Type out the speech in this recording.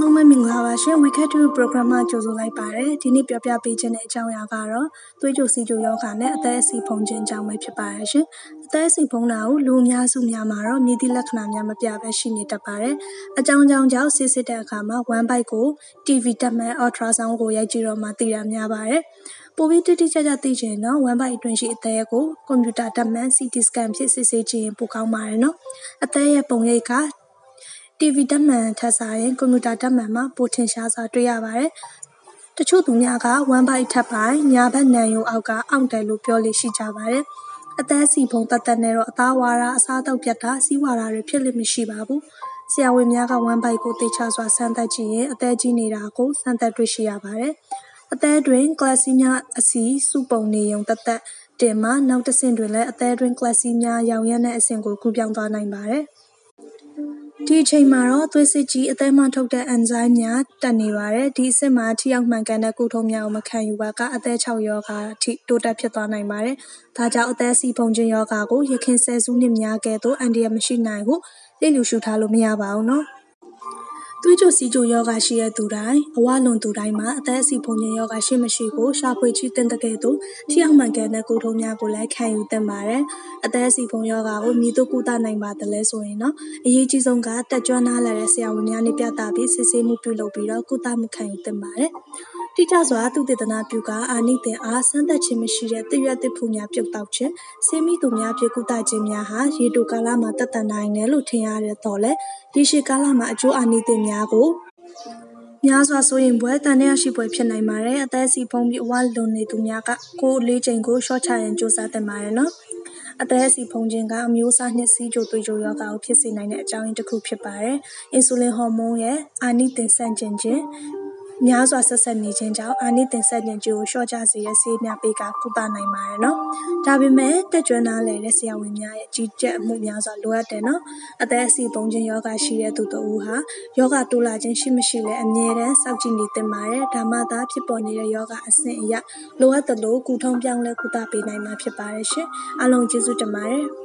လုံးပဲမင်္ဂလာပါရှင် Weekend to Program မှာကြိုဆိုလိုက်ပါတယ်ဒီနေ့ပြောပြပေးခြင်းတဲ့အကြောင်းအရာကတော့သွေးကြိုစီးကြိုယောဂနဲ့အသက်အဆီဖုန်ခြင်းအကြောင်းပဲဖြစ်ပါတယ်ရှင်အသက်အဆီဖုန်တာကိုလူအများစုများမှာတော့မြည်သည့်လက္ခဏာများမပြဘဲရှိနေတတ်ပါတယ်အကြောင်းကြောင်းကြောင့်စစ်စစ်တဲ့အခါမှာ one bite ကို TV တက်မှန် ultrasound ကိုရိုက်ကြည့်တော့မှသိရများပါတယ်ပိုပြီးတိတိကျကျသိချင်တော့ one byte အတွင်းရှိအသေးကိုကွန်ပျူတာတက်မှန် CT scan ဖြင့်စစ်ဆေးကြည့်ရင်ပိုကောင်းပါတယ်နော်အသေးရဲ့ပုံရိပ်က TV ဓာတ်မှန်ထက်စာရင်ကွန်ပျူတာဓာတ်မှန်မှာပိုထင်ရှားစွာတွေ့ရပါတယ်။တချို့သူများက1 byte ထပ်ပိုင်းညာဘက်နံရိုးအောက်ကအောင့်တယ်လို့ပြောလေရှိကြပါတယ်။အသက်စီဖုံတသက်နဲ့တော့အသားဝါရာအစားတောက်ပြတ်တာစီးဝါရာတွေဖြစ်လိမ့်မရှိပါဘူး။ဆရာဝန်များက1 byte ကိုတေချာစွာစမ်းသပ်ကြည့်ရင်အသက်ကြီးနေတာကိုစမ်းသပ်တွေ့ရှိရပါတယ်။အသက်တွင်ကလစီများအစီစုပုံနေုံတသက်တင်မှနောက်တစ်ဆင့်တွင်လည်းအသက်တွင်ကလစီများရောင်ရမ်းတဲ့အဆင့်ကိုကူးပြောင်းသွားနိုင်ပါတယ်။ ဒီအချိန်မှာတော့ သွေးစစ်ကြီး အသေးမှထုတ်တဲ့ အန်ဇိုင်းများ တက်နေပါတယ် ဒီအဆင့်မှာ ထိရောက်မှန်ကန်တဲ့ ကုထုံးများကို မခံယူပါက အသေး6ယောဂါအထိ တိုးတက်ဖြစ်သွားနိုင်ပါတယ် ဒါကြောင့် အသေးစီဖုန်ခြင်းယောဂါကိုရခင်ဆယ်စုနှစ်များကဲ့သို့ အန်ဒီရမရှိနိုင်ဟု လျှလျူရှုထားလို့ မရပါဘူးနော် သွေးကြိုစီးကြိုယောဂရှိတဲ့သူတိုင်းအဝလွန်သူတိုင်းမှာအသက်အဆီဖုန်ခြင်းယောဂရှိမရှိကိုရှာဖွေချီတင်တဲ့ကဲ့သို့ထိအောင်မှန်ကန်တဲ့ကုထုံးများကိုလည်းခံယူသင့်ပါတယ်။အသက်အဆီဖုန်ယောဂကိုမြည်သူကုသနိုင်ပါသလဲဆိုရင်တော့အရေးကြီးဆုံးကတက်ကြွနားလာတဲ့ဆရာဝန်များနဲ့ပြသပြီးစစ်ဆေးမှုပြုလုပ်ပြီးတော့ကုသမှုခံယူသင့်ပါတယ်။ တိကျစွာသူတေသနာပြုကအာနိသင်အားစမ်းသပ်ခြင်းမရှိတဲ့တရွက်တစ်ဖူများပြုတ်တောက်ခြင်းဆေးမိသူများဖြစ်ကုသခြင်းများဟာရေတိုကာလမှာတတ်တန်နိုင်တယ်လို့ထင်ရတဲ့တော့လေရေရှည်ကာလမှာအကျိုးအာနိသင်များကိုများစွာဆိုရင်ပွဲတန်တဲ့ရှိပွဲဖြစ်နိုင်ပါတယ်အသက်စီဖုံးပြီးအဝလွန်နေသူများကကိုယ်လေးချိန်ကိုရှော့ချရန်စူးစမ်းတင်ပါတယ်နော်အသက်အဆီဖုန်ခြင်းကအမျိုးအစားနှစ်စီးကြိုသွေးကြိုယောဂါကိုဖြစ်စေနိုင်တဲ့အကြောင်းရင်းတစ်ခုဖြစ်ပါတယ်။အင်ဆူလင်ဟော်မုန်းရဲ့အာနိသင်ဆန့်ကျင်ခြင်း များစွာဆက်ဆက်နေခြင်းကြောင့်အာနိသင်ဆက်ခြင်းကြိုးကိုလျှော့ချစေတဲ့ဆေးများပေးကကုသနိုင်ပါတယ်နော်။ဒါပေမဲ့တက်ကြွနားလည်တဲ့ဆရာဝန်များရဲ့ကြီးကြပ်မှုများစွာလိုအပ်တယ်နော်။အသက်အဆီပုံခြင်းယောဂရှိတဲ့သူတို့ဟာယောဂတိုးလာခြင်းရှိမရှိလဲအမြဲတမ်းစောင့်ကြည့်နေသင့်ပါတယ်။ဒါမှသာဖြစ်ပေါ်နေတဲ့ယောဂအဆင့်အရလိုအပ်သလိုကုထုံးပြောင်းလဲကုသပေးနိုင်မှာဖြစ်ပါတယ်ရှင်။အားလုံးကျေးဇူးတင်ပါတယ်။